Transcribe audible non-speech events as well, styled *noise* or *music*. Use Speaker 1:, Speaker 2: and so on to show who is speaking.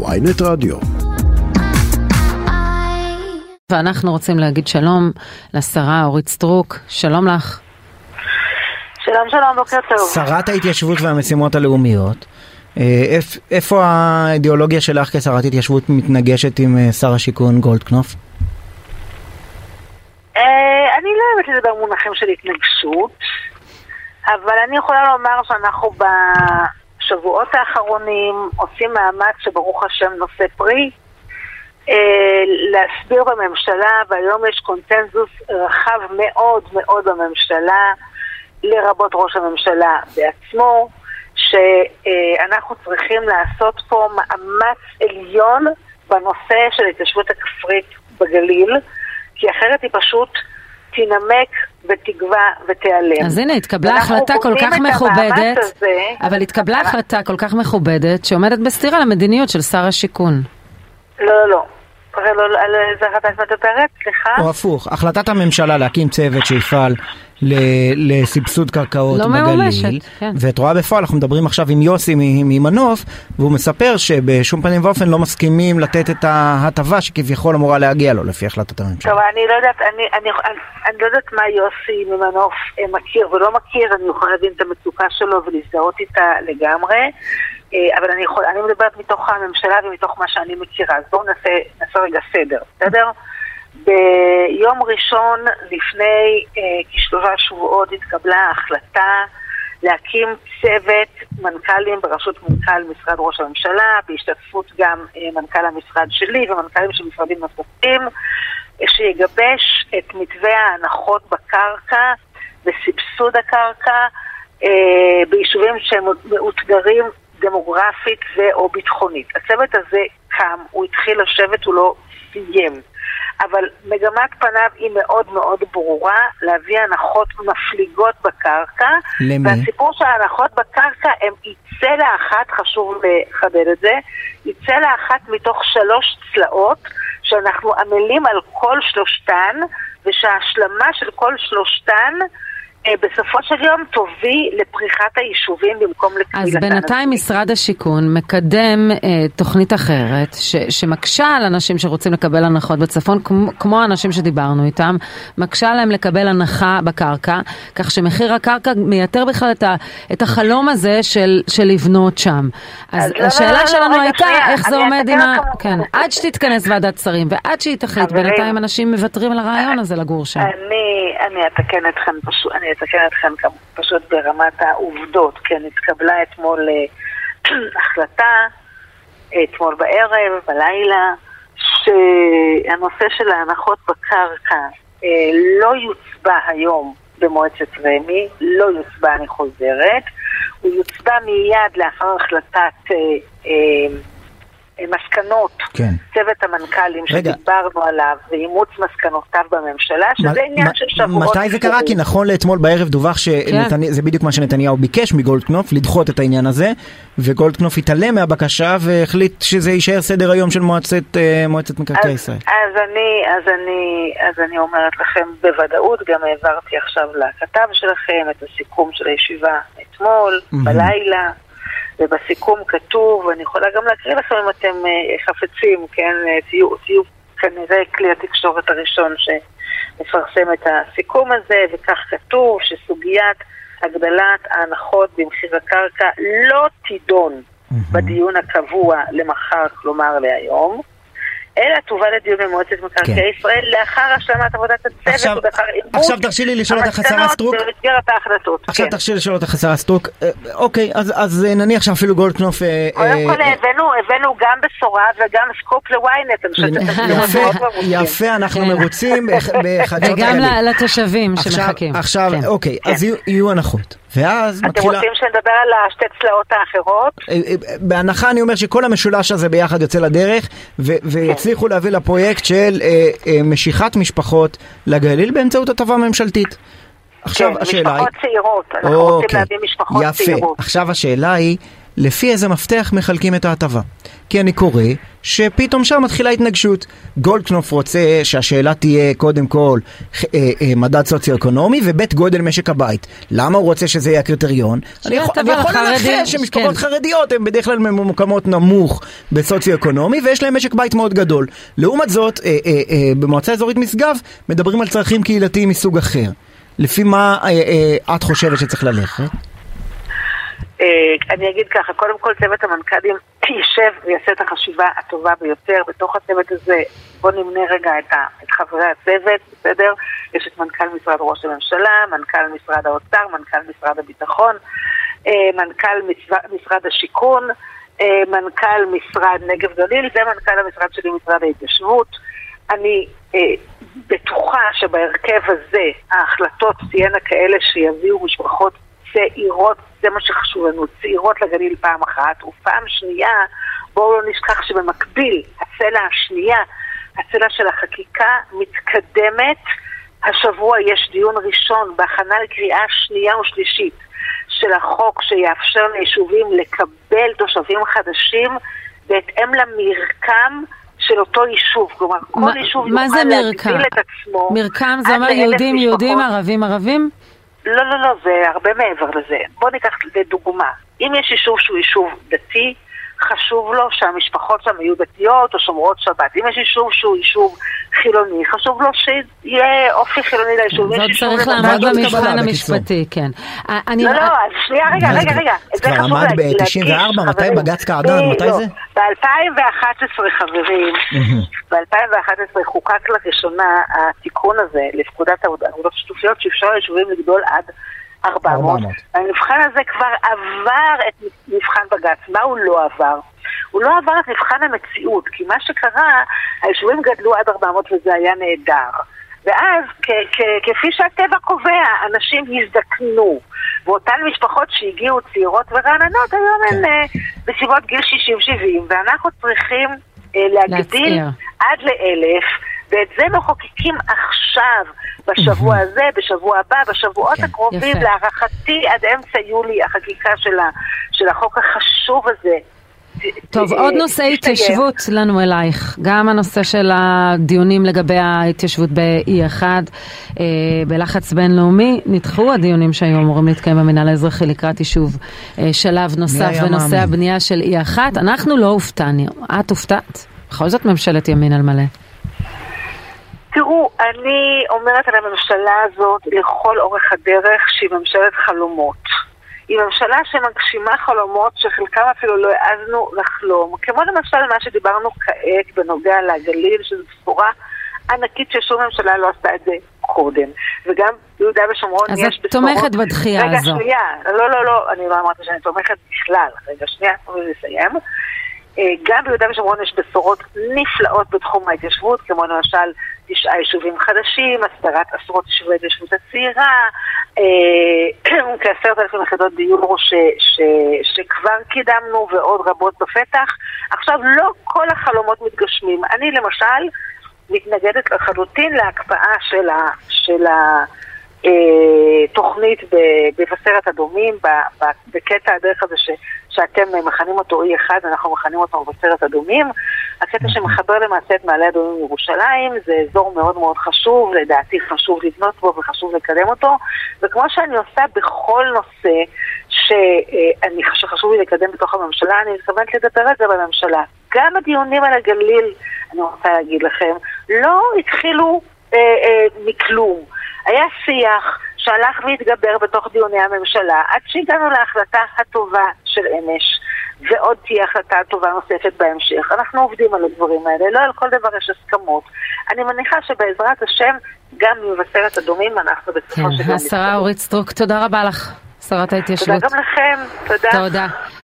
Speaker 1: ויינט רדיו.
Speaker 2: ואנחנו רוצים להגיד שלום לשרה אורית סטרוק, שלום לך.
Speaker 3: שלום שלום, בוקר טוב.
Speaker 4: שרת ההתיישבות והמשימות הלאומיות, אה, איפ- איפה האידיאולוגיה שלך כשרת התיישבות מתנגשת עם אה, שר השיכון גולדקנופ?
Speaker 3: אה, אני לא אוהבת לדבר במונחים של התנגשות, אבל אני יכולה לומר שאנחנו בשבועות האחרונים עושים מאמץ שברוך השם נושא פרי, אה, להסביר בממשלה, והיום יש קונצנזוס רחב מאוד מאוד בממשלה, לרבות ראש הממשלה בעצמו, שאנחנו צריכים לעשות פה מאמץ עליון בנושא של ההתיישבות הכפרית בגליל, כי אחרת היא פשוט תנמק ותגווע ותיעלם.
Speaker 2: אז הנה, התקבלה החלטה כל כך מכובדת,
Speaker 3: הזה.
Speaker 2: אבל התקבלה החלטה כל כך מכובדת שעומדת בסתירה למדיניות של שר השיכון.
Speaker 3: לא, לא, לא. הרי לא, על את מדברת? סליחה?
Speaker 4: או הפוך, החלטת הממשלה להקים צוות שיפעל לסבסוד קרקעות
Speaker 2: לא
Speaker 4: בגליל,
Speaker 2: ממומשת, כן.
Speaker 4: ואת רואה בפועל, אנחנו מדברים עכשיו עם יוסי ממנוף, והוא מספר שבשום פנים ואופן לא מסכימים לתת את ההטבה שכביכול אמורה להגיע לו לפי החלטת הממשלה.
Speaker 3: טוב, אני לא יודעת, אני, אני, אני, אני לא יודעת מה יוסי ממנוף אה, מכיר ולא מכיר, אני יכולה להבין את המצוקה שלו ולהזדהות איתה לגמרי, אה, אבל אני, יכול, אני מדברת מתוך הממשלה ומתוך מה שאני מכירה, אז בואו נעשה, נעשה רגע סדר, בסדר? ביום ראשון לפני אה, כשלושה שבועות התקבלה ההחלטה להקים צוות מנכ"לים בראשות מנכ"ל משרד ראש הממשלה, בהשתתפות גם אה, מנכ"ל המשרד שלי ומנכ"לים של משרדים נוספים, אה, שיגבש את מתווה ההנחות בקרקע וסבסוד הקרקע אה, ביישובים שהם מאותגרים דמוגרפית ו/או ביטחונית. הצוות הזה קם, הוא התחיל לשבת, הוא לא סיים. אבל מגמת פניו היא מאוד מאוד ברורה, להביא הנחות מפליגות בקרקע.
Speaker 4: למי?
Speaker 3: והסיפור של ההנחות בקרקע, הם יצא לאחת, חשוב לחדד את זה, יצא לאחת מתוך שלוש צלעות, שאנחנו עמלים על כל שלושתן, ושההשלמה של כל שלושתן בסופו של יום תוביל לפריחת היישובים במקום לקבילתן.
Speaker 2: אז בינתיים משרד השיכון מקדם אה, תוכנית אחרת ש, שמקשה על אנשים שרוצים לקבל הנחות בצפון, כמו, כמו האנשים שדיברנו איתם, מקשה להם לקבל הנחה בקרקע, כך שמחיר הקרקע מייתר בכלל את, ה, את החלום הזה של, של לבנות שם. אז,
Speaker 3: אז לא, לא,
Speaker 2: השאלה
Speaker 3: לא, לא,
Speaker 2: שלנו
Speaker 3: רגע,
Speaker 2: הייתה
Speaker 3: שנייה,
Speaker 2: איך זה עומד עם ה... כן, עד שתתכנס ועדת שרים ועד שהיא תחליט. בינתיים אנשים מוותרים על הרעיון הזה לגור שם.
Speaker 3: אני, אני אתקן אתכם פשוט, אני אתקן אתכם כ- פשוט ברמת העובדות, כן, התקבלה אתמול אה, *clears throat* החלטה, אתמול בערב, בלילה, שהנושא של ההנחות בקרקע אה, לא יוצבע היום במועצת רמ"י, לא יוצבע, אני חוזרת, הוא יוצבע מיד לאחר החלטת אה, אה, מסקנות
Speaker 4: כן.
Speaker 3: צוות המנכ"לים
Speaker 4: רגע.
Speaker 3: שדיברנו עליו ואימוץ מסקנותיו בממשלה, שזה
Speaker 4: מה-
Speaker 3: עניין
Speaker 4: מה-
Speaker 3: של שבועות.
Speaker 4: מתי זה קרה? כי נכון לאתמול בערב דווח שזה בדיוק מה שנתניהו ביקש מגולדקנופ, לדחות את העניין הזה, וגולדקנופ התעלם מהבקשה והחליט שזה יישאר סדר היום של מועצת, אה, מועצת מקרקעי
Speaker 3: אז,
Speaker 4: ישראל.
Speaker 3: אז אני, אז אני, אז אני אומרת לכם בוודאות, גם העברתי עכשיו לכתב שלכם את הסיכום של הישיבה אתמול,
Speaker 4: מהמם.
Speaker 3: בלילה, ובסיכום כתוב, ואני יכולה גם להקריא לכם אם אתם אה, חפצים, כן, אה, תהיו, תהיו כנראה כלי התקשורת הראשון שמפרסם את הסיכום הזה, וכך כתוב שסוגיית הגדלת ההנחות במחיר הקרקע לא תידון בדיון הקבוע למחר, כלומר להיום, אלא תובא לדיון במועצת מקרקעי
Speaker 4: כן.
Speaker 3: ישראל לאחר השלמת עבודת הצוות
Speaker 4: עכשיו-
Speaker 3: ולאחר
Speaker 4: עכשיו תרשי לי לשאול אותך, השרה סטרוק.
Speaker 3: במסגרת ההחלטות.
Speaker 4: עכשיו
Speaker 3: כן.
Speaker 4: תרשי לשאול אותך השרה סטרוק, אה, אוקיי, אז, אז אה, נניח שאפילו גולדקנופ... אה,
Speaker 3: קודם
Speaker 4: אה,
Speaker 3: כל הבאנו, הבאנו גם בשורה וגם סקופ לוויינט,
Speaker 4: יפה, אנחנו
Speaker 2: כן.
Speaker 4: מרוצים
Speaker 2: וגם לתושבים שמחכים.
Speaker 4: עכשיו,
Speaker 2: כן.
Speaker 4: אוקיי, אז יהיו- יהיו הנחות. ואז
Speaker 3: אתם
Speaker 4: מתחילה...
Speaker 3: רוצים שנדבר על השתי צלעות האחרות?
Speaker 4: אה, אה, בהנחה אני אומר שכל המשולש הזה ביחד יוצא לדרך ו- ויצליחו להביא לפרויקט של אה, אה, משיכת משפחות לגליל באמצעות הטבה ממשלתית. עכשיו
Speaker 3: כן,
Speaker 4: השאלה היא...
Speaker 3: משפחות צעירות, אנחנו רוצים
Speaker 4: אוקיי,
Speaker 3: להביא משפחות
Speaker 4: יפה.
Speaker 3: צעירות.
Speaker 4: עכשיו השאלה היא, לפי איזה מפתח מחלקים את ההטבה. כי אני קורא שפתאום שם מתחילה התנגשות. גולדקנופ רוצה שהשאלה תהיה קודם כל אה, אה, מדד סוציו-אקונומי ובית גודל משק הבית. למה הוא רוצה שזה יהיה הקריטריון? אני יכול, אני יכול לנחש שמשפחות כן. חרדיות הן בדרך כלל ממוקמות נמוך בסוציו-אקונומי ויש להן משק בית מאוד גדול. לעומת זאת, אה, אה, אה, במועצה אזורית משגב מדברים על צרכים קהילתיים מסוג אחר. לפי מה אה, אה, את חושבת שצריך ללכת?
Speaker 3: אה, אני אגיד ככה, קודם כל צוות המנכ"לים *clears throat* יישב ויעשה את החשיבה הטובה ביותר. בתוך הצוות הזה, בואו נמנה רגע את, את חברי הצוות, בסדר? יש את מנכ"ל משרד ראש הממשלה, מנכ"ל משרד האוצר, מנכ"ל משרד הביטחון, אה, מנכ"ל משרד השיכון, אה, מנכ"ל משרד נגב גליל ומנכ"ל המשרד שלי, משרד ההתיישבות. אני בטוחה שבהרכב הזה ההחלטות תהיינה כאלה שיביאו משפחות צעירות, זה מה שחשוב לנו, צעירות לגליל פעם אחת, ופעם שנייה, בואו לא נשכח שבמקביל, הצלע השנייה, הצלע של החקיקה מתקדמת. השבוע יש דיון ראשון בהכנה לקריאה שנייה ושלישית של החוק שיאפשר ליישובים לקבל תושבים חדשים בהתאם למרקם של אותו יישוב. כלומר, כל יישוב יוכל להגדיל את עצמו.
Speaker 2: מרקם זה אומר יהודים, יהודים, ערבים, ערבים?
Speaker 3: לא, לא, לא, זה הרבה מעבר לזה. בוא ניקח לדוגמה, אם יש יישוב שהוא יישוב דתי, חשוב לו שהמשפחות שם יהיו דתיות או שומרות שבת. אם יש יישוב שהוא יישוב חילוני, חשוב לו שיהיה אופי חילוני ליישוב.
Speaker 2: זאת צריך לעמוד במשכן המשפטי, כן.
Speaker 3: לא, לא, אז שנייה, רגע, רגע, רגע.
Speaker 4: זה כבר עמד ב-94, מתי בג"ץ קעדאן? מתי
Speaker 3: לא, זה? ב-2011, חברים, ב-2011 חוקק לראשונה התיקון הזה לפקודת העבודות השיתופיות שאפשר ליישובים לגדול עד 400. המבחן הזה כבר עבר את מבחן בג"ץ. מה הוא לא עבר? הוא לא עבר את מבחן המציאות, כי מה שקרה, היישובים גדלו עד 400 וזה היה נהדר. ואז, כפי שהטבע קובע, אנשים הזדקנו. ואותן משפחות שהגיעו צעירות ורעננות, היום הן כן. uh, בסביבות גיל 60-70, ואנחנו צריכים uh, להגדיל עד לאלף, ואת זה מחוקקים עכשיו. בשבוע הזה, בשבוע הבא, בשבועות כן, הקרובים, להערכתי עד אמצע יולי, החקיקה של, ה, של החוק החשוב הזה.
Speaker 2: טוב, עוד נושא התיישבות לנו אלייך. גם הנושא של הדיונים לגבי ההתיישבות ב-E1, אה, בלחץ בינלאומי, נדחו הדיונים שהיו אמורים להתקיים במינהל האזרחי לקראת יישוב אה, שלב נוסף בנושא הבנייה של E1. אנחנו לא הופתענו. את הופתעת? בכל זאת ממשלת ימין על מלא.
Speaker 3: אני אומרת על הממשלה הזאת לכל אורך הדרך שהיא ממשלת חלומות. היא ממשלה שמגשימה חלומות שחלקם אפילו לא העזנו לחלום. כמו למשל מה שדיברנו כעת בנוגע לגליל, שזו בשורה ענקית ששום ממשלה לא עשתה את זה קודם. וגם ביהודה ושומרון יש
Speaker 2: בשורות... אז את תומכת בדחייה
Speaker 3: רגע,
Speaker 2: הזו.
Speaker 3: רגע, שנייה. לא, לא, לא, אני לא אמרתי שאני תומכת בכלל. רגע, שנייה, תנו לי לסיים. אה, גם ביהודה ושומרון יש בשורות נפלאות בתחום ההתיישבות, כמו למשל תשעה יישובים חדשים, הסדרת עשרות יישובי ההתיישבות הצעירה, אה, *clears throat* כעשרת אלפים יחידות דיור שכבר קידמנו ועוד רבות בפתח. עכשיו, לא כל החלומות מתגשמים. אני למשל מתנגדת לחלוטין להקפאה של ה... של ה אה, תוכנית במבשרת אדומים, בקטע הדרך הזה שאתם מכנים אותו E1, אנחנו מכנים אותו מבשרת אדומים. הקטע שמחבר למעשה את מעלה אדומים לירושלים, זה אזור מאוד מאוד חשוב, לדעתי חשוב לבנות בו וחשוב לקדם אותו, וכמו שאני עושה בכל נושא שאני, שחשוב לי לקדם בתוך הממשלה, אני מתכוונת לדבר על זה בממשלה. גם הדיונים על הגליל, אני רוצה להגיד לכם, לא התחילו אה, אה, מכלום. היה שיח שהלך והתגבר בתוך דיוני הממשלה עד שהגענו להחלטה הטובה של אמש, ועוד תהיה החלטה טובה נוספת בהמשך. אנחנו עובדים על הדברים האלה, לא על כל דבר יש הסכמות. אני מניחה שבעזרת השם, גם ממבשרת אדומים אנחנו בסופו
Speaker 2: כן, של דבר... השרה אורית סטרוק, תודה רבה לך, שרת ההתיישבות.
Speaker 3: תודה גם לכם, תודה.
Speaker 2: תודה.